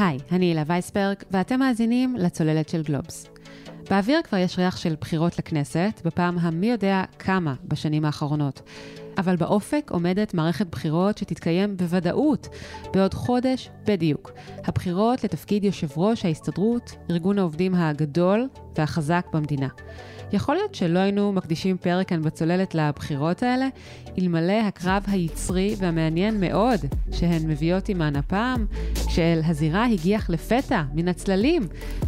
היי, אני הילה וייסברג, ואתם מאזינים לצוללת של גלובס. באוויר כבר יש ריח של בחירות לכנסת, בפעם המי יודע כמה בשנים האחרונות. אבל באופק עומדת מערכת בחירות שתתקיים בוודאות בעוד חודש בדיוק. הבחירות לתפקיד יושב ראש ההסתדרות, ארגון העובדים הגדול והחזק במדינה. יכול להיות שלא היינו מקדישים פרק כאן בצוללת לבחירות האלה, אלמלא הקרב היצרי והמעניין מאוד שהן מביאות עימן הפעם, כשאל הזירה הגיח לפתע, מן הצללים,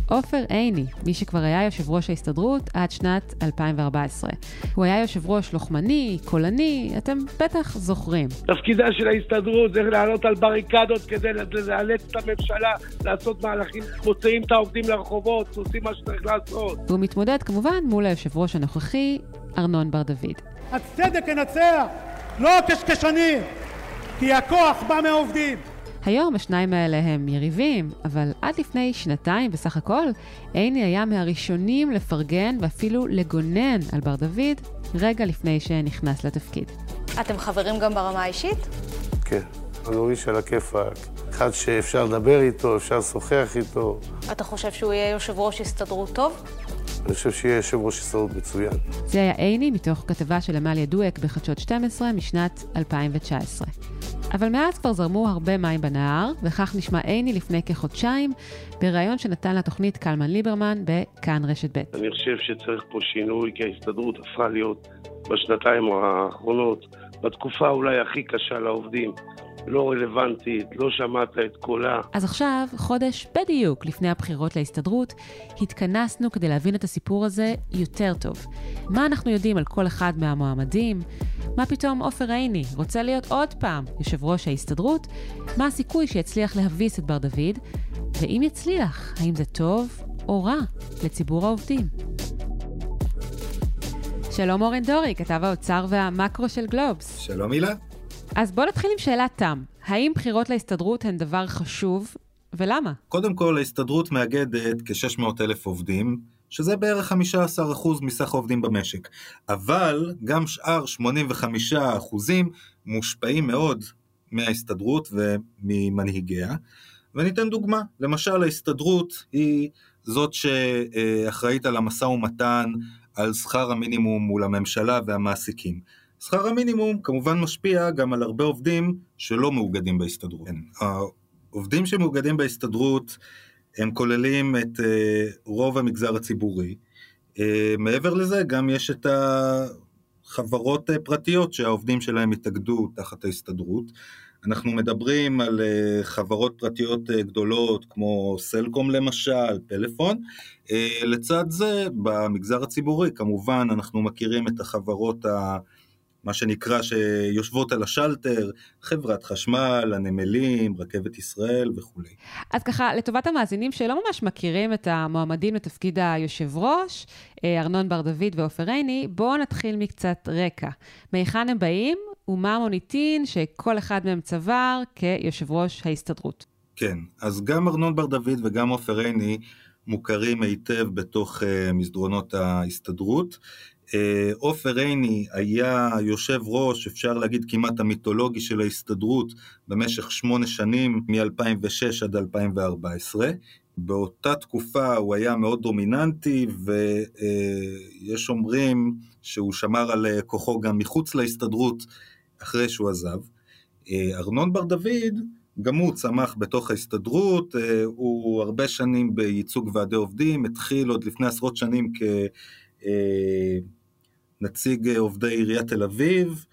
עופר עיני, מי שכבר היה יושב ראש ההסתדרות עד שנת 2014. הוא היה יושב ראש לוחמני, קולני, אתם בטח זוכרים. תפקידה של ההסתדרות זה לעלות על בריקדות כדי לאלץ את הממשלה לעשות מהלכים, מוציאים את העובדים לרחובות, עושים מה שצריך לעשות. והוא מתמודד כמובן מול היושב ראש הנוכחי, ארנון בר דוד. הצדק ינצח, לא הקשקשנים, כי הכוח בא מהעובדים. היום השניים האלה הם יריבים, אבל עד לפני שנתיים בסך הכל, עיני היה מהראשונים לפרגן ואפילו לגונן על בר דוד רגע לפני שנכנס לתפקיד. אתם חברים גם ברמה האישית? כן, אני איש על הכיפאק. אחד שאפשר לדבר איתו, אפשר לשוחח איתו. אתה חושב שהוא יהיה יושב ראש הסתדרות טוב? אני חושב שיהיה יושב ראש הסתדרות מצוין. זה היה עיני מתוך כתבה של עמליה דואק בחדשות 12 משנת 2019. אבל מאז כבר זרמו הרבה מים בנהר, וכך נשמע עיני לפני כחודשיים, בריאיון שנתן לתוכנית קלמן ליברמן בכאן רשת ב'. אני חושב שצריך פה שינוי, כי ההסתדרות הפכה להיות בשנתיים האחרונות, בתקופה אולי הכי קשה לעובדים. לא רלוונטית, לא שמעת את קולה. אז עכשיו, חודש בדיוק לפני הבחירות להסתדרות, התכנסנו כדי להבין את הסיפור הזה יותר טוב. מה אנחנו יודעים על כל אחד מהמועמדים? מה פתאום עופר עיני רוצה להיות עוד פעם יושב ראש ההסתדרות? מה הסיכוי שיצליח להביס את בר דוד? ואם יצליח, האם זה טוב או רע לציבור העובדים? שלום אורן דורי, כתב האוצר והמקרו של גלובס. שלום הילה. אז בוא נתחיל עם שאלת תם. האם בחירות להסתדרות הן דבר חשוב, ולמה? קודם כל, ההסתדרות מאגדת כ-600 אלף עובדים, שזה בערך 15% מסך העובדים במשק. אבל גם שאר 85% מושפעים מאוד מההסתדרות וממנהיגיה. וניתן דוגמה, למשל ההסתדרות היא זאת שאחראית על המשא ומתן על שכר המינימום מול הממשלה והמעסיקים. שכר המינימום כמובן משפיע גם על הרבה עובדים שלא מאוגדים בהסתדרות. כן, העובדים שמאוגדים בהסתדרות הם כוללים את uh, רוב המגזר הציבורי. Uh, מעבר לזה גם יש את החברות uh, פרטיות שהעובדים שלהם התאגדו תחת ההסתדרות. אנחנו מדברים על חברות פרטיות גדולות כמו סלקום למשל, פלאפון. לצד זה במגזר הציבורי כמובן אנחנו מכירים את החברות ה... מה שנקרא שיושבות על השלטר, חברת חשמל, הנמלים, רכבת ישראל וכולי. אז ככה, לטובת המאזינים שלא ממש מכירים את המועמדים לתפקיד היושב ראש, אה, ארנון בר דוד ועופר עיני, בואו נתחיל מקצת רקע. מהיכן הם באים ומה המוניטין שכל אחד מהם צבר כיושב ראש ההסתדרות. כן, אז גם ארנון בר דוד וגם עופר עיני מוכרים היטב בתוך uh, מסדרונות ההסתדרות. אה, עופר עיני היה יושב ראש, אפשר להגיד כמעט המיתולוגי של ההסתדרות במשך שמונה שנים, מ-2006 עד 2014. באותה תקופה הוא היה מאוד דומיננטי ויש אומרים שהוא שמר על כוחו גם מחוץ להסתדרות אחרי שהוא עזב. אה, ארנון בר דוד גם הוא צמח בתוך ההסתדרות, אה, הוא הרבה שנים בייצוג ועדי עובדים, התחיל עוד לפני עשרות שנים כ... נציג אה, עובדי עיריית תל אביב,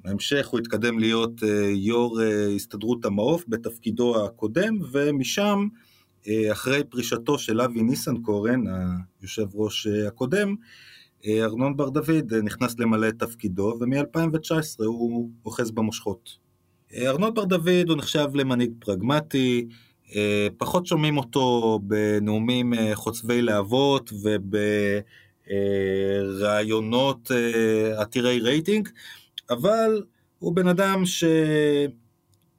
בהמשך הוא התקדם להיות אה, יו"ר אה, הסתדרות המעוף בתפקידו הקודם, ומשם, אחרי פרישתו של אבי ניסנקורן, היושב ראש הקודם, ארנון בר דוד נכנס למלא את תפקידו, ומ-2019 הוא אוחז במושכות. ארנון בר דוד הוא נחשב למנהיג פרגמטי, פחות שומעים אותו בנאומים חוצבי להבות וב... אה, רעיונות אה, עתירי רייטינג, אבל הוא בן אדם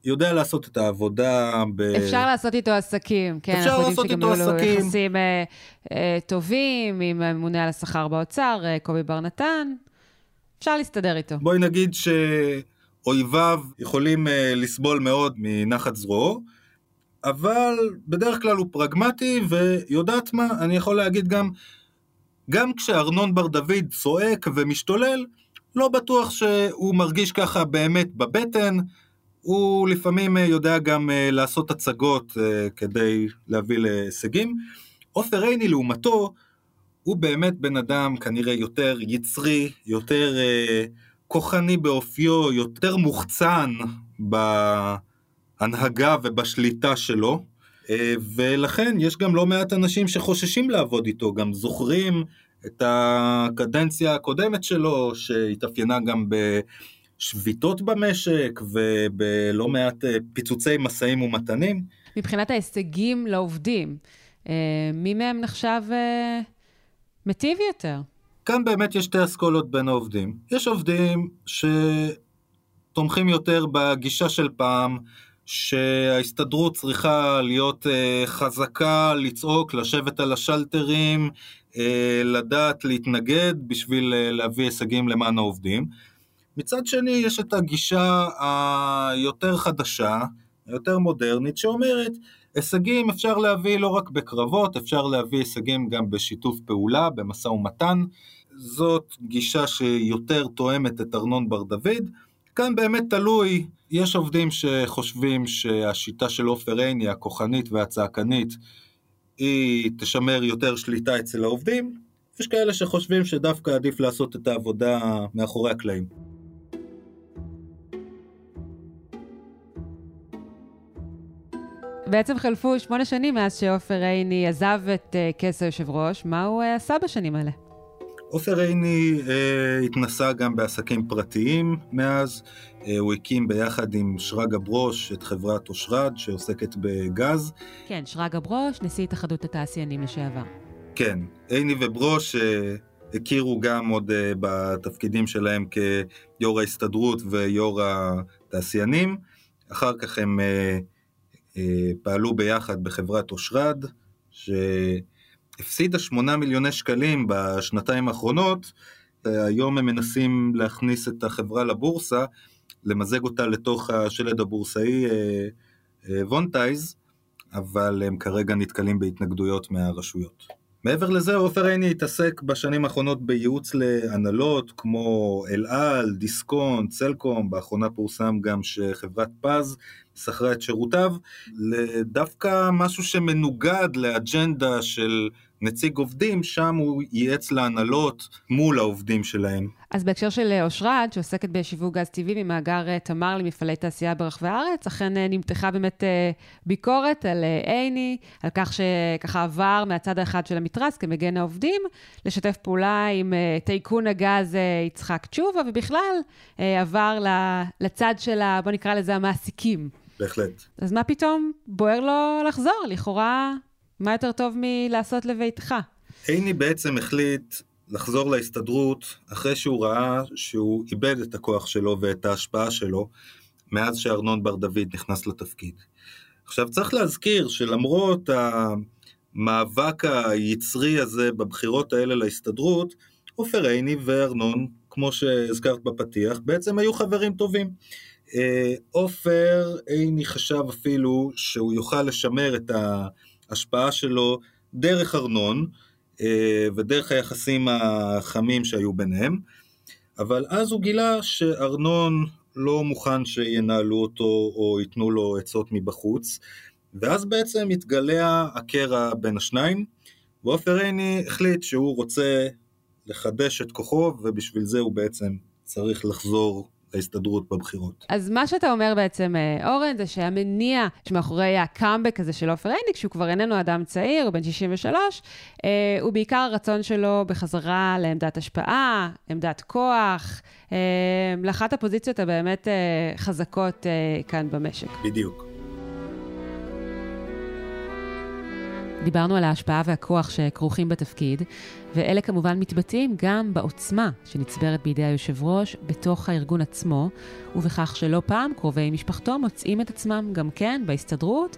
שיודע לעשות את העבודה. ב... אפשר לעשות איתו עסקים, כן. אפשר לעשות איתו עסקים. אנחנו יודעים שגם היו לו יחסים אה, אה, טובים עם הממונה על השכר באוצר, אה, קובי בר נתן. אפשר להסתדר איתו. בואי נגיד שאויביו יכולים אה, לסבול מאוד מנחת זרועו. אבל בדרך כלל הוא פרגמטי, ויודעת מה, אני יכול להגיד גם, גם כשארנון בר דוד צועק ומשתולל, לא בטוח שהוא מרגיש ככה באמת בבטן, הוא לפעמים יודע גם לעשות הצגות כדי להביא להישגים. עופר עיני לעומתו, הוא באמת בן אדם כנראה יותר יצרי, יותר אה, כוחני באופיו, יותר מוחצן בהנהגה ובשליטה שלו, אה, ולכן יש גם לא מעט אנשים שחוששים לעבוד איתו, גם זוכרים את הקדנציה הקודמת שלו, שהתאפיינה גם בשביתות במשק ובלא מעט אה, פיצוצי משאים ומתנים. מבחינת ההישגים לעובדים, אה, מי מהם נחשב אה, מיטיב יותר? כאן באמת יש שתי אסכולות בין העובדים. יש עובדים שתומכים יותר בגישה של פעם, שההסתדרות צריכה להיות אה, חזקה, לצעוק, לשבת על השלטרים, לדעת להתנגד בשביל להביא הישגים למען העובדים. מצד שני, יש את הגישה היותר חדשה, היותר מודרנית, שאומרת, הישגים אפשר להביא לא רק בקרבות, אפשר להביא הישגים גם בשיתוף פעולה, במשא ומתן. זאת גישה שיותר תואמת את ארנון בר דוד. כאן באמת תלוי, יש עובדים שחושבים שהשיטה של עופר עיני, הכוחנית והצעקנית, היא תשמר יותר שליטה אצל העובדים. יש כאלה שחושבים שדווקא עדיף לעשות את העבודה מאחורי הקלעים. בעצם חלפו שמונה שנים מאז שעופר עיני עזב את uh, כס היושב ראש, מה הוא uh, עשה בשנים האלה? עופר עיני uh, התנסה גם בעסקים פרטיים מאז, uh, הוא הקים ביחד עם שרגא ברוש את חברת אושרד שעוסקת בגז. כן, שרגא ברוש, נשיא התאחדות התעשיינים לשעבר. כן, עיני וברוש uh, הכירו גם עוד uh, בתפקידים שלהם כיו"ר ההסתדרות ויו"ר התעשיינים, אחר כך הם uh, אה, פעלו ביחד בחברת אושרד, שהפסידה 8 מיליוני שקלים בשנתיים האחרונות, היום הם מנסים להכניס את החברה לבורסה, למזג אותה לתוך השלד הבורסאי אה, אה, Vonetize, אבל הם כרגע נתקלים בהתנגדויות מהרשויות. מעבר לזה, עופר עיני התעסק בשנים האחרונות בייעוץ להנהלות כמו אל על, דיסקונט, סלקום, באחרונה פורסם גם שחברת פז שכרה את שירותיו, לדווקא משהו שמנוגד לאג'נדה של נציג עובדים, שם הוא ייעץ להנהלות מול העובדים שלהם. אז בהקשר של אה, אושרד, שעוסקת בשיווק גז טבעי ממאגר אה, תמר למפעלי תעשייה ברחבי הארץ, אכן אה, נמתחה באמת ביקורת על עיני, על כך שככה עבר מהצד האחד של המתרס כמגן העובדים, לשתף פעולה עם טייקון הגז יצחק תשובה, ובכלל עבר לצד של, ה, בוא נקרא לזה המעסיקים. בהחלט. אז מה פתאום בוער לו לחזור? לכאורה, מה יותר טוב מלעשות לביתך? עיני בעצם החליט לחזור להסתדרות אחרי שהוא ראה שהוא איבד את הכוח שלו ואת ההשפעה שלו מאז שארנון בר דוד נכנס לתפקיד. עכשיו צריך להזכיר שלמרות המאבק היצרי הזה בבחירות האלה להסתדרות, עופר עיני וארנון, כמו שהזכרת בפתיח, בעצם היו חברים טובים. אה, עופר עיני חשב אפילו שהוא יוכל לשמר את ההשפעה שלו דרך ארנון אה, ודרך היחסים החמים שהיו ביניהם, אבל אז הוא גילה שארנון לא מוכן שינהלו אותו או ייתנו לו עצות מבחוץ, ואז בעצם התגלה הקרע בין השניים, ועופר עיני החליט שהוא רוצה לחדש את כוחו, ובשביל זה הוא בעצם צריך לחזור ההסתדרות בבחירות. אז מה שאתה אומר בעצם, אה, אורן, זה שהמניע שמאחורי הקאמבק הזה של עופר עיני, כשהוא כבר איננו אדם צעיר, הוא בן 63, אה, הוא בעיקר הרצון שלו בחזרה לעמדת השפעה, עמדת כוח, אה, לאחת הפוזיציות הבאמת אה, חזקות אה, כאן במשק. בדיוק. דיברנו על ההשפעה והכוח שכרוכים בתפקיד, ואלה כמובן מתבטאים גם בעוצמה שנצברת בידי היושב ראש בתוך הארגון עצמו, ובכך שלא פעם קרובי משפחתו מוצאים את עצמם גם כן בהסתדרות,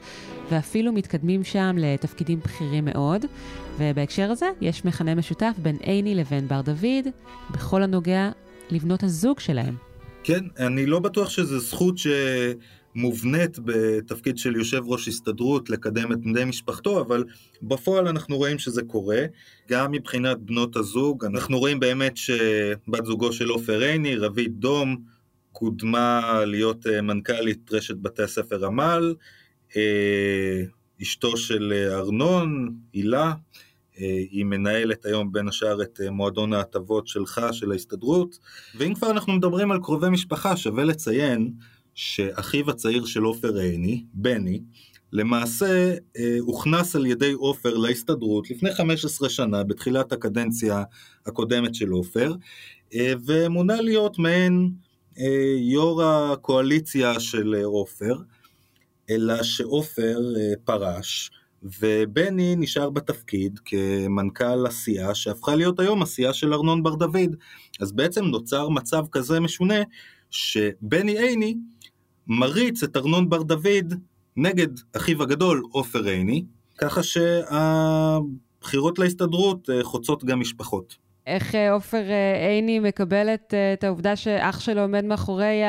ואפילו מתקדמים שם לתפקידים בכירים מאוד. ובהקשר הזה יש מכנה משותף בין עיני לבין בר דוד, בכל הנוגע לבנות הזוג שלהם. כן, אני לא בטוח שזו זכות ש... מובנית בתפקיד של יושב ראש הסתדרות לקדם את בני משפחתו, אבל בפועל אנחנו רואים שזה קורה, גם מבחינת בנות הזוג, אנחנו רואים באמת שבת זוגו של עופר עיני, רבית דום, קודמה להיות אה, מנכ"לית רשת בתי הספר עמל, אה, אשתו של ארנון, הילה, אה, היא מנהלת היום בין השאר את מועדון ההטבות שלך, של ההסתדרות, ואם כבר אנחנו מדברים על קרובי משפחה, שווה לציין שאחיו הצעיר של עופר עיני, בני, למעשה אה, הוכנס על ידי עופר להסתדרות לפני 15 שנה, בתחילת הקדנציה הקודמת של עופר, אה, ומונה להיות מעין אה, יו"ר הקואליציה של עופר, אלא שעופר פרש, ובני נשאר בתפקיד כמנכ"ל הסיעה שהפכה להיות היום הסיעה של ארנון בר דוד. אז בעצם נוצר מצב כזה משונה שבני עיני מריץ את ארנון בר דוד נגד אחיו הגדול עופר עיני, ככה שהבחירות להסתדרות אה, חוצות גם משפחות. איך אה, עופר אה, עיני מקבל את, את העובדה שאח שלו עומד מאחורי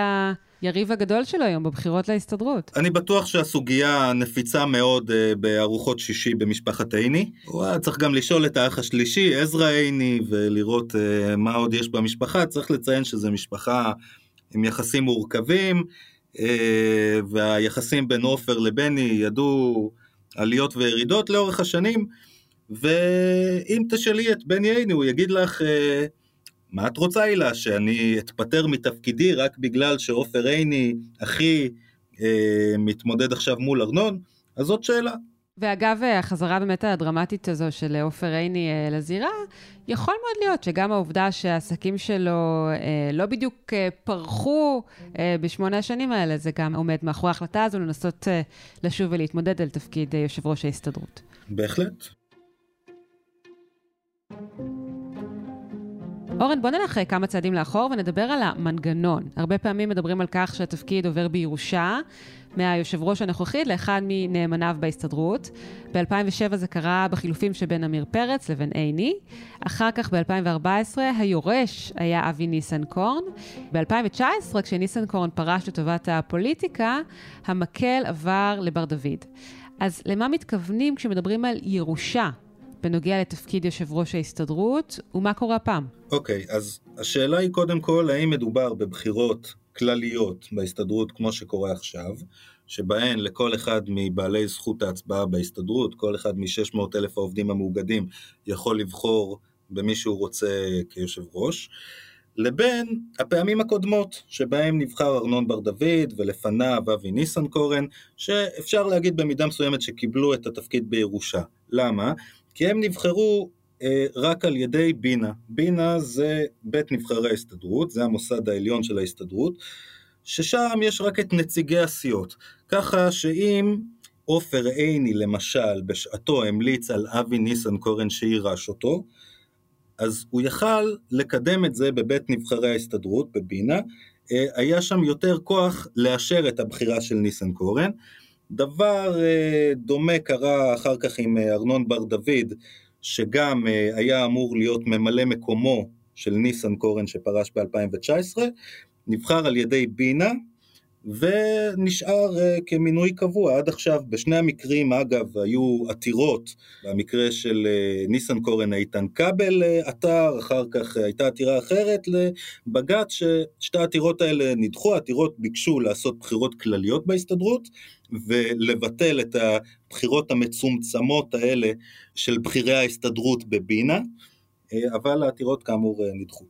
היריב הגדול שלו היום בבחירות להסתדרות? אני בטוח שהסוגיה נפיצה מאוד בארוחות שישי במשפחת עיני. צריך גם לשאול את האח השלישי, עזרא עיני, ולראות מה עוד יש במשפחה. צריך לציין שזו משפחה עם יחסים מורכבים. אה, והיחסים בין עופר לבני ידעו עליות וירידות לאורך השנים, ואם תשאלי את בני עיני הוא יגיד לך, אה, מה את רוצה הילה, שאני אתפטר מתפקידי רק בגלל שעופר עיני, אחי, אה, מתמודד עכשיו מול ארנון? אז זאת שאלה. ואגב, החזרה באמת הדרמטית הזו של עופר עיני אה, לזירה, יכול מאוד להיות שגם העובדה שהעסקים שלו אה, לא בדיוק אה, פרחו בשמונה השנים האלה, זה גם עומד מאחורי ההחלטה הזו לנסות לשוב ולהתמודד על תפקיד יושב ראש ההסתדרות. בהחלט. אורן, בוא נלך כמה צעדים לאחור ונדבר על המנגנון. הרבה פעמים מדברים על כך שהתפקיד עובר בירושה, מהיושב ראש הנוכחי לאחד מנאמניו בהסתדרות. ב-2007 זה קרה בחילופים שבין עמיר פרץ לבין עיני. אחר כך ב-2014 היורש היה אבי ניסנקורן. ב-2019, כשניסנקורן פרש לטובת הפוליטיקה, המקל עבר לבר דוד. אז למה מתכוונים כשמדברים על ירושה בנוגע לתפקיד יושב ראש ההסתדרות, ומה קורה הפעם? אוקיי, okay, אז השאלה היא קודם כל, האם מדובר בבחירות כלליות בהסתדרות כמו שקורה עכשיו, שבהן לכל אחד מבעלי זכות ההצבעה בהסתדרות, כל אחד מ-600 אלף העובדים המאוגדים יכול לבחור במי שהוא רוצה כיושב ראש, לבין הפעמים הקודמות שבהם נבחר ארנון בר דוד ולפניו אבי ניסנקורן, שאפשר להגיד במידה מסוימת שקיבלו את התפקיד בירושה. למה? כי הם נבחרו רק על ידי בינה. בינה זה בית נבחרי ההסתדרות, זה המוסד העליון של ההסתדרות, ששם יש רק את נציגי הסיעות. ככה שאם עופר עיני למשל בשעתו המליץ על אבי ניסנקורן שיירש אותו, אז הוא יכל לקדם את זה בבית נבחרי ההסתדרות, בבינה, אה, היה שם יותר כוח לאשר את הבחירה של ניסנקורן. דבר אה, דומה קרה אחר כך עם ארנון בר דוד, שגם אה, היה אמור להיות ממלא מקומו של ניסנקורן שפרש ב-2019, נבחר על ידי בינה ונשאר uh, כמינוי קבוע עד עכשיו. בשני המקרים, אגב, היו עתירות, במקרה של uh, ניסנקורן איתן כבל uh, עתר, אחר כך uh, הייתה עתירה אחרת לבג"ץ, ששתי העתירות האלה נדחו, העתירות ביקשו לעשות בחירות כלליות בהסתדרות, ולבטל את הבחירות המצומצמות האלה של בכירי ההסתדרות בבינה, אבל העתירות כאמור נדחו.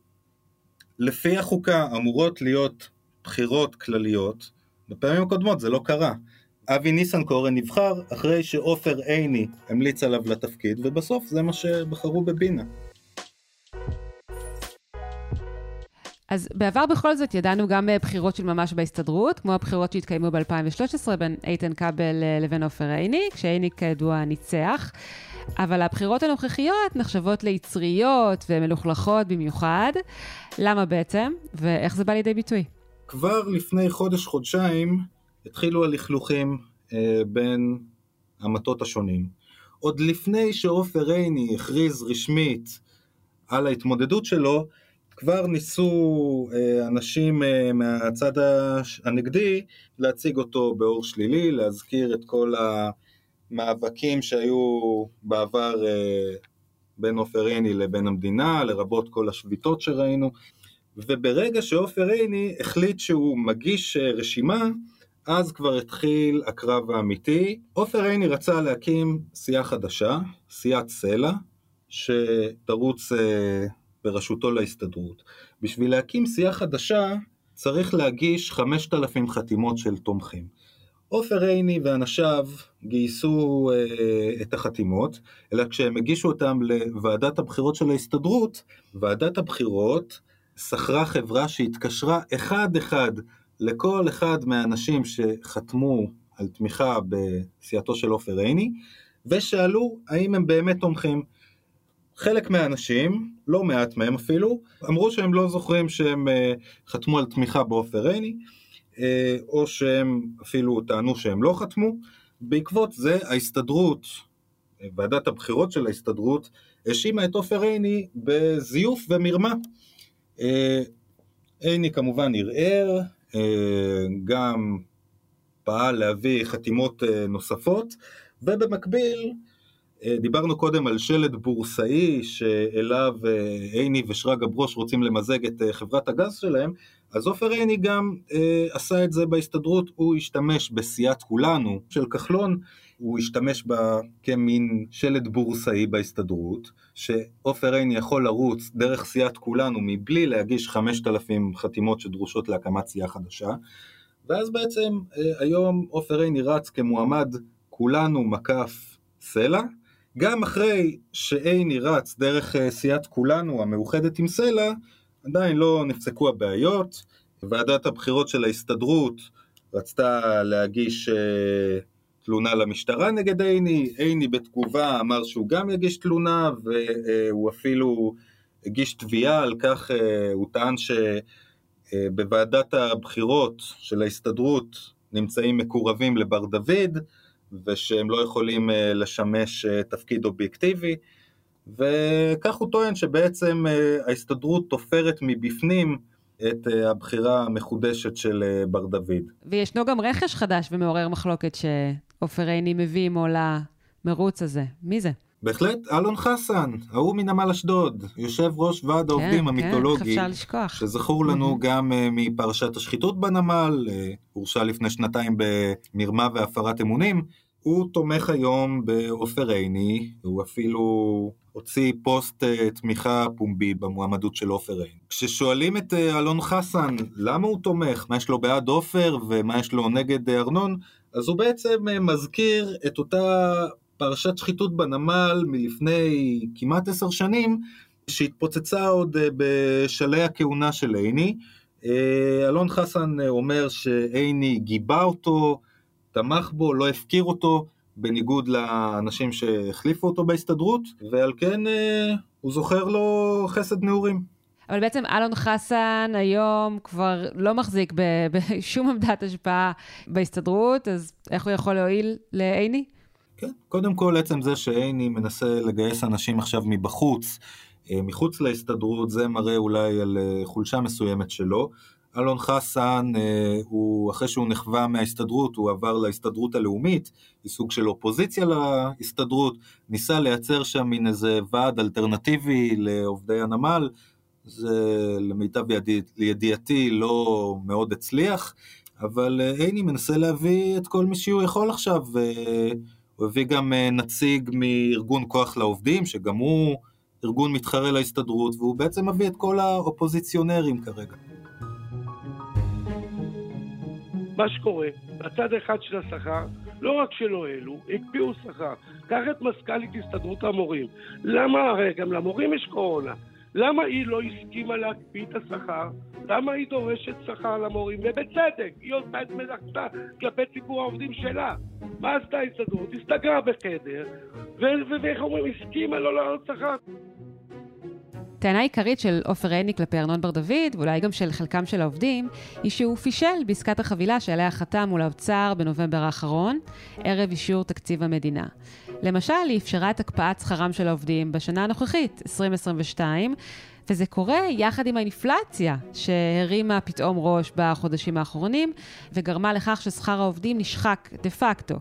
לפי החוקה אמורות להיות בחירות כלליות, בפעמים הקודמות זה לא קרה. אבי ניסנקורן נבחר אחרי שעופר עיני המליץ עליו לתפקיד, ובסוף זה מה שבחרו בבינה. אז בעבר בכל זאת ידענו גם אה, בחירות של ממש בהסתדרות, כמו הבחירות שהתקיימו ב-2013 בין איתן כבל אה, לבין עופר עיני, כשעיני כידוע ניצח. אבל הבחירות הנוכחיות נחשבות ליצריות ומלוכלכות במיוחד. למה בעצם, ואיך זה בא לידי ביטוי? כבר לפני חודש-חודשיים התחילו הלכלוכים אה, בין המטות השונים. עוד לפני שעופר עיני הכריז רשמית על ההתמודדות שלו, כבר ניסו אה, אנשים אה, מהצד הנגדי להציג אותו באור שלילי, להזכיר את כל המאבקים שהיו בעבר אה, בין עופר עיני לבין המדינה, לרבות כל השביתות שראינו, וברגע שעופר עיני החליט שהוא מגיש רשימה, אז כבר התחיל הקרב האמיתי. עופר עיני רצה להקים סיעה חדשה, סיעת סלע, שתרוץ בראשותו להסתדרות. בשביל להקים סיעה חדשה צריך להגיש 5,000 חתימות של תומכים. עופר עיני ואנשיו גייסו אה, את החתימות, אלא כשהם הגישו אותם לוועדת הבחירות של ההסתדרות, ועדת הבחירות שכרה חברה שהתקשרה אחד-אחד לכל אחד מהאנשים שחתמו על תמיכה בסיעתו של עופר עיני, ושאלו האם הם באמת תומכים. חלק מהאנשים, לא מעט מהם אפילו, אמרו שהם לא זוכרים שהם uh, חתמו על תמיכה בעופר עיני, uh, או שהם אפילו טענו שהם לא חתמו. בעקבות זה ההסתדרות, ועדת הבחירות של ההסתדרות, האשימה את עופר עיני בזיוף ומרמה. Uh, עיני כמובן ערער, uh, גם פעל להביא חתימות uh, נוספות, ובמקביל אה, דיברנו קודם על שלד בורסאי שאליו אה, עיני ושרגא ברוש רוצים למזג את אה, חברת הגז שלהם, אז עופר עיני גם אה, עשה את זה בהסתדרות, הוא השתמש בסיעת כולנו של כחלון, הוא השתמש בה כמין שלד בורסאי בהסתדרות, שעופר עיני יכול לרוץ דרך סיעת כולנו מבלי להגיש 5,000 חתימות שדרושות להקמת סיעה חדשה, ואז בעצם אה, היום עופר עיני רץ כמועמד כולנו מקף סלע, גם אחרי שעיני רץ דרך אה, סיעת כולנו המאוחדת עם סלע, עדיין לא נפסקו הבעיות. ועדת הבחירות של ההסתדרות רצתה להגיש אה, תלונה למשטרה נגד עיני, עיני בתגובה אמר שהוא גם יגיש תלונה והוא אפילו הגיש תביעה על כך, אה, הוא טען שבוועדת הבחירות של ההסתדרות נמצאים מקורבים לבר דוד, ושהם לא יכולים אה, לשמש אה, תפקיד אובייקטיבי, וכך הוא טוען שבעצם אה, ההסתדרות תופרת מבפנים את הבחירה המחודשת של בר דוד. וישנו גם רכש חדש ומעורר מחלוקת שעופר עיני מביא עמו למרוץ הזה. מי זה? בהחלט, אלון חסן, ההוא מנמל אשדוד, יושב ראש ועד כן, העובדים כן, המיתולוגי. כן. שזכור לנו mm-hmm. גם uh, מפרשת השחיתות בנמל, uh, הורשע לפני שנתיים במרמה והפרת אמונים. הוא תומך היום בעופר עיני, הוא אפילו הוציא פוסט uh, תמיכה פומבי במועמדות של עופר עיני. כששואלים את uh, אלון חסן למה הוא תומך, מה יש לו בעד עופר ומה יש לו נגד uh, ארנון, אז הוא בעצם מזכיר את אותה פרשת שחיתות בנמל מלפני כמעט עשר שנים, שהתפוצצה עוד אה, בשלהי הכהונה של עיני. אה, אלון חסן אה, אומר שעיני גיבה אותו, תמך בו, לא הפקיר אותו, בניגוד לאנשים שהחליפו אותו בהסתדרות, ועל כן הוא זוכר לו חסד נעורים. אבל בעצם אלון חסן היום כבר לא מחזיק בשום עמדת השפעה בהסתדרות, אז איך הוא יכול להועיל לעיני? כן, קודם כל עצם זה שעיני מנסה לגייס אנשים עכשיו מבחוץ, אה, מחוץ להסתדרות, זה מראה אולי על אה, חולשה מסוימת שלו. אלון חסן, אה, הוא, אחרי שהוא נחווה מההסתדרות, הוא עבר להסתדרות הלאומית, היא סוג של אופוזיציה להסתדרות, ניסה לייצר שם מין איזה ועד אלטרנטיבי לעובדי הנמל, זה למיטב ידיעתי לא מאוד הצליח, אבל עיני מנסה להביא את כל מי שהוא יכול עכשיו, הוא הביא גם אה, נציג מארגון כוח לעובדים, שגם הוא ארגון מתחרה להסתדרות, והוא בעצם מביא את כל האופוזיציונרים כרגע. מה שקורה, בצד אחד של השכר, לא רק שלא העלו, הקפיאו שכר. קח את מזכ"לית הסתדרות המורים. למה, הרי גם למורים יש קורונה. למה היא לא הסכימה להקפיא את השכר? למה היא דורשת שכר למורים? ובצדק, היא עושה את מלאכתה כלפי ציבור העובדים שלה. מה עשתה ההסתדרות? הסתגרה בחדר, ואיך אומרים, הסכימה לא לעלות שכר. טענה עיקרית של עופר עיני כלפי ארנון בר דוד, ואולי גם של חלקם של העובדים, היא שהוא פישל בעסקת החבילה שעליה חתם מול האוצר בנובמבר האחרון, ערב אישור תקציב המדינה. למשל, היא אפשרה את הקפאת שכרם של העובדים בשנה הנוכחית, 2022, וזה קורה יחד עם האינפלציה, שהרימה פתאום ראש בחודשים האחרונים, וגרמה לכך ששכר העובדים נשחק דה פקטו.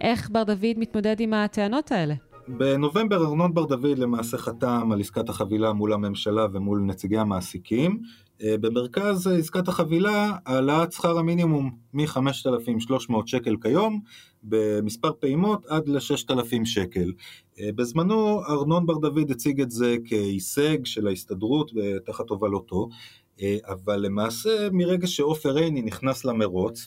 איך בר דוד מתמודד עם הטענות האלה? בנובמבר ארנון בר דוד למעשה חתם על עסקת החבילה מול הממשלה ומול נציגי המעסיקים. אה, במרכז עסקת החבילה העלאת שכר המינימום מ-5,300 שקל כיום במספר פעימות עד ל-6,000 שקל. אה, בזמנו ארנון בר דוד הציג את זה כהישג של ההסתדרות תחת הובלתו, אה, אבל למעשה מרגע שעופר עיני נכנס למרוץ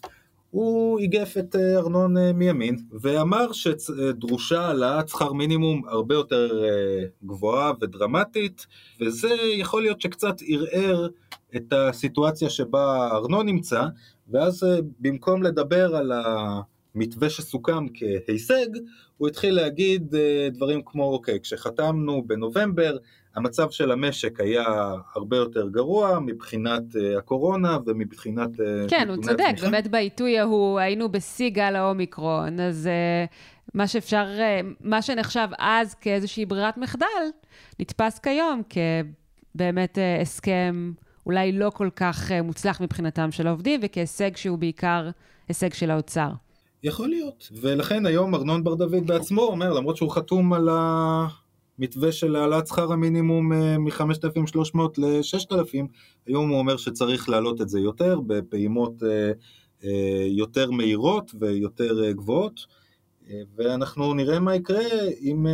הוא איגף את אה, ארנון אה, מימין ואמר שדרושה העלאת שכר מינימום הרבה יותר אה, גבוהה ודרמטית וזה יכול להיות שקצת ערער את הסיטואציה שבה ארנון נמצא ואז במקום לדבר על המתווה שסוכם כהישג הוא התחיל להגיד דברים כמו אוקיי כשחתמנו בנובמבר המצב של המשק היה הרבה יותר גרוע מבחינת uh, הקורונה ומבחינת... Uh, כן, הוא צודק, התמיכה. באמת בעיתוי ההוא היינו בשיא גל האומיקרון, אז uh, מה שאפשר, מה שנחשב אז כאיזושהי ברירת מחדל, נתפס כיום כבאמת הסכם אולי לא כל כך מוצלח מבחינתם של העובדים, וכהישג שהוא בעיקר הישג של האוצר. יכול להיות, ולכן היום ארנון בר דוד בעצמו אומר, למרות שהוא חתום על ה... מתווה של העלאת שכר המינימום אה, מ-5,300 ל-6,000, היום הוא אומר שצריך להעלות את זה יותר, בפעימות אה, אה, יותר מהירות ויותר גבוהות, ואנחנו נראה מה יקרה אם,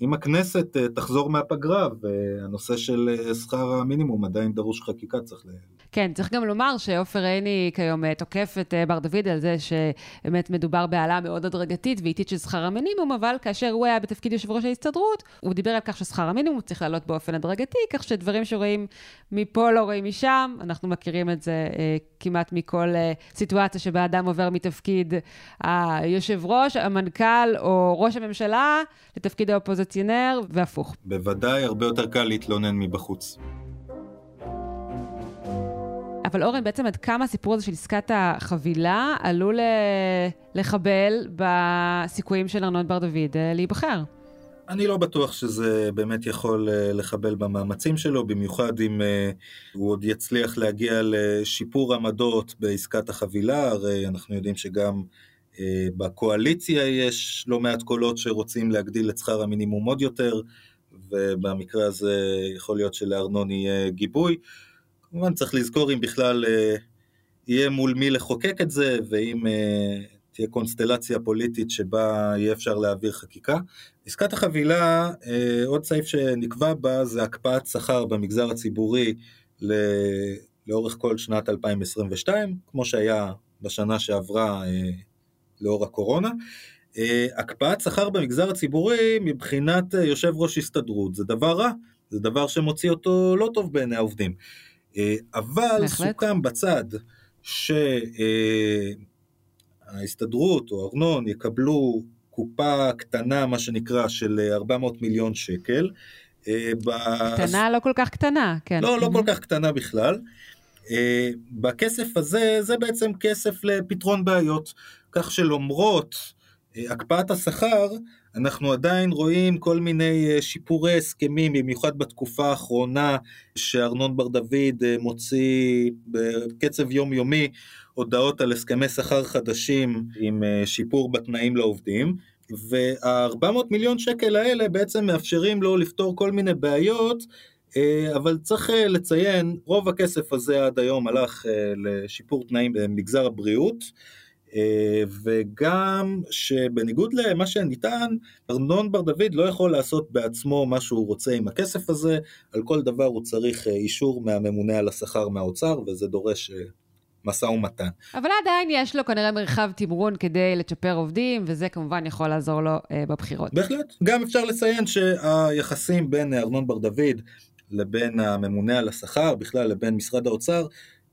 אם הכנסת תחזור מהפגרה, והנושא של שכר המינימום עדיין דרוש חקיקה, צריך כן, צריך גם לומר שעופר עיני כיום אה, תוקף את אה, בר דוד על זה שבאמת מדובר בהעלאה מאוד הדרגתית ואיטית של שכר המינימום, אבל כאשר הוא היה בתפקיד יושב ראש ההסתדרות, הוא דיבר על כך ששכר המינימום צריך לעלות באופן הדרגתי, כך שדברים שרואים מפה לא רואים משם, אנחנו מכירים את זה אה, כמעט מכל אה, סיטואציה שבה אדם עובר מתפקיד היושב ראש, המנכ"ל או ראש הממשלה לתפקיד האופוזיציונר, והפוך. בוודאי הרבה יותר קל להתלונן מבחוץ. אבל אורן, בעצם עד כמה הסיפור הזה של עסקת החבילה עלול לחבל בסיכויים של ארנון בר דוד אה, להיבחר? אני לא בטוח שזה באמת יכול אה, לחבל במאמצים שלו, במיוחד אם אה, הוא עוד יצליח להגיע לשיפור עמדות בעסקת החבילה, הרי אנחנו יודעים שגם בקואליציה יש לא מעט קולות שרוצים להגדיל את שכר המינימום עוד יותר, ובמקרה הזה יכול להיות שלארנון יהיה גיבוי. כמובן צריך לזכור אם בכלל אה, יהיה מול מי לחוקק את זה, ואם אה, תהיה קונסטלציה פוליטית שבה יהיה אפשר להעביר חקיקה. עסקת החבילה, אה, עוד סעיף שנקבע בה זה הקפאת שכר במגזר הציבורי ל... לאורך כל שנת 2022, כמו שהיה בשנה שעברה לאור הקורונה. הקפאת שכר במגזר הציבורי מבחינת יושב ראש הסתדרות זה דבר רע, זה דבר שמוציא אותו לא טוב בעיני העובדים. אה, אבל בהחלט. סוכם בצד שההסתדרות או ארנון יקבלו קופה קטנה, מה שנקרא, של 400 מיליון שקל. אה, קטנה, לא כל כך קטנה, כן. לא, לא כל כך קטנה בכלל. אה, בכסף הזה, זה בעצם כסף לפתרון בעיות, כך שלמרות הקפאת השכר, אנחנו עדיין רואים כל מיני אה, שיפורי הסכמים, במיוחד בתקופה האחרונה שארנון בר דוד אה, מוציא בקצב יומיומי הודעות על הסכמי שכר חדשים עם אה, שיפור בתנאים לעובדים. וה-400 מיליון שקל האלה בעצם מאפשרים לו לפתור כל מיני בעיות, אבל צריך לציין, רוב הכסף הזה עד היום הלך לשיפור תנאים במגזר הבריאות. אה, וגם שבניגוד למה שניתן, ארנון בר דוד לא יכול לעשות בעצמו מה שהוא רוצה עם הכסף הזה, על כל דבר הוא צריך אה, אישור מהממונה על השכר מהאוצר, וזה דורש אה, משא ומתן. אבל עדיין יש לו כנראה מרחב תמרון כדי לצ'פר עובדים, וזה כמובן יכול לעזור לו אה, בבחירות. בהחלט. גם אפשר לציין שהיחסים בין ארנון בר דוד לבין הממונה על השכר, בכלל לבין משרד האוצר,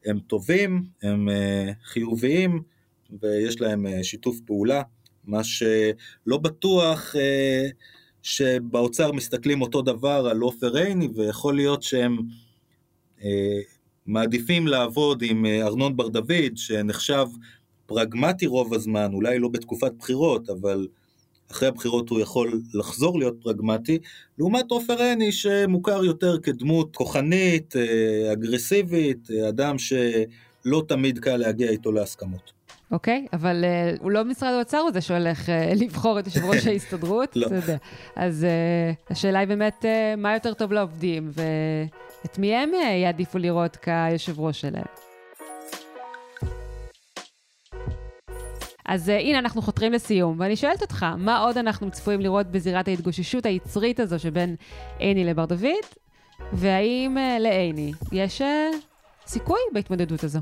הם טובים, הם אה, חיוביים. ויש להם אה, שיתוף פעולה, מה שלא בטוח אה, שבאוצר מסתכלים אותו דבר על עופר עיני, ויכול להיות שהם אה, מעדיפים לעבוד עם ארנון בר דוד, שנחשב פרגמטי רוב הזמן, אולי לא בתקופת בחירות, אבל אחרי הבחירות הוא יכול לחזור להיות פרגמטי, לעומת עופר עיני שמוכר יותר כדמות כוחנית, אגרסיבית, אדם שלא תמיד קל להגיע איתו להסכמות. אוקיי, אבל uh, הוא לא משרד האוצר הוא זה שהולך uh, לבחור את יושב ראש ההסתדרות, לא. אתה יודע. אז uh, השאלה היא באמת, uh, מה יותר טוב לעובדים, ואת מי הם uh, יעדיפו לראות כיושב ראש שלהם. אז uh, הנה, אנחנו חותרים לסיום, ואני שואלת אותך, מה עוד אנחנו צפויים לראות בזירת ההתגוששות היצרית הזו שבין עיני לבר דוד, והאם uh, לעיני יש uh, סיכוי בהתמודדות הזו?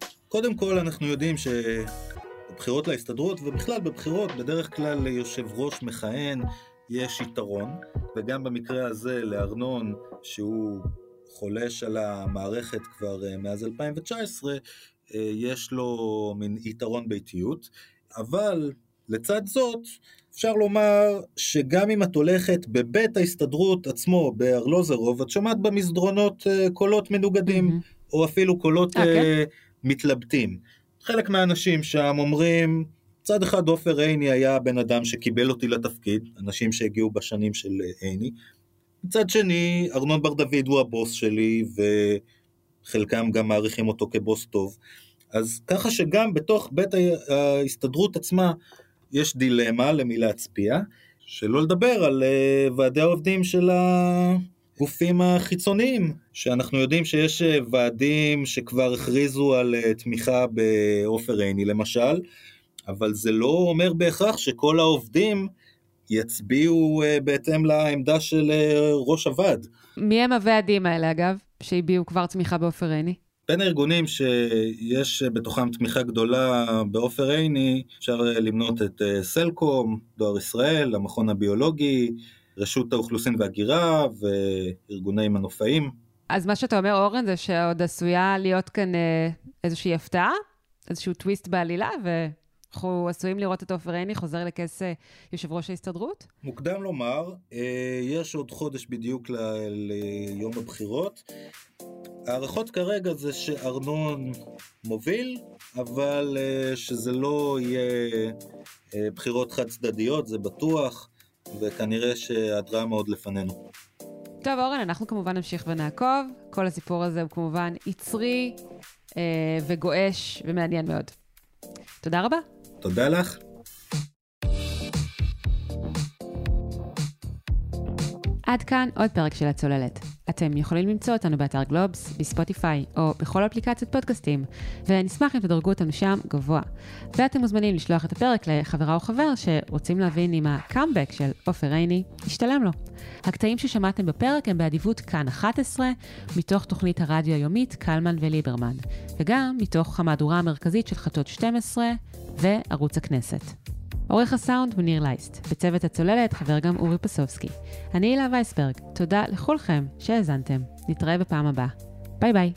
טוב, קודם כל אנחנו יודעים שבבחירות להסתדרות, ובכלל בבחירות, בדרך כלל ליושב ראש מכהן יש יתרון, וגם במקרה הזה לארנון, שהוא חולש על המערכת כבר מאז 2019, יש לו מין יתרון ביתיות, אבל לצד זאת, אפשר לומר שגם אם את הולכת בבית ההסתדרות עצמו, בארלוזרוב, את שומעת במסדרונות קולות מנוגדים, mm-hmm. או אפילו קולות okay. מתלבטים. חלק מהאנשים שם אומרים, מצד אחד עופר עיני היה הבן אדם שקיבל אותי לתפקיד, אנשים שהגיעו בשנים של עיני, מצד שני, ארנון בר דוד הוא הבוס שלי, וחלקם גם מעריכים אותו כבוס טוב. אז ככה שגם בתוך בית ההסתדרות עצמה יש דילמה למי להצביע, שלא לדבר על uh, ועדי העובדים של הגופים החיצוניים, שאנחנו יודעים שיש uh, ועדים שכבר הכריזו על uh, תמיכה בעופר עיני למשל, אבל זה לא אומר בהכרח שכל העובדים יצביעו uh, בהתאם לעמדה של ראש הוועד. מי הם הוועדים האלה אגב, שהביעו כבר תמיכה בעופר עיני? בין הארגונים שיש בתוכם תמיכה גדולה בעופר עיני, אפשר למנות את אה, סלקום, דואר ישראל, המכון הביולוגי, רשות האוכלוסין והגירה וארגוני מנופאים. אז מה שאתה אומר, אורן, זה שעוד עשויה להיות כאן אה, איזושהי הפתעה, איזשהו טוויסט בעלילה, ואנחנו עשויים לראות את עופר עיני חוזר לכס אה, יושב ראש ההסתדרות? מוקדם לומר, יש עוד חודש בדיוק ליום הבחירות. ההערכות כרגע זה שארנון מוביל, אבל שזה לא יהיה בחירות חד צדדיות, זה בטוח, וכנראה שהדרמה עוד לפנינו. טוב, אורן, אנחנו כמובן נמשיך ונעקוב. כל הסיפור הזה הוא כמובן יצרי אה, וגועש ומעניין מאוד. תודה רבה. תודה לך. עד כאן עוד פרק של הצוללת. אתם יכולים למצוא אותנו באתר גלובס, בספוטיפיי או בכל אפליקציות פודקאסטים, ונשמח אם תדרגו אותנו שם גבוה. ואתם מוזמנים לשלוח את הפרק לחברה או חבר שרוצים להבין אם הקאמבק של עופר עיני ישתלם לו. הקטעים ששמעתם בפרק הם באדיבות כאן 11, מתוך תוכנית הרדיו היומית קלמן וליברמן, וגם מתוך המהדורה המרכזית של חדשות 12 וערוץ הכנסת. עורך הסאונד הוא ניר לייסט, בצוות הצוללת חבר גם אורי פסובסקי. אני הילה וייסברג, תודה לכולכם שהאזנתם. נתראה בפעם הבאה. ביי ביי.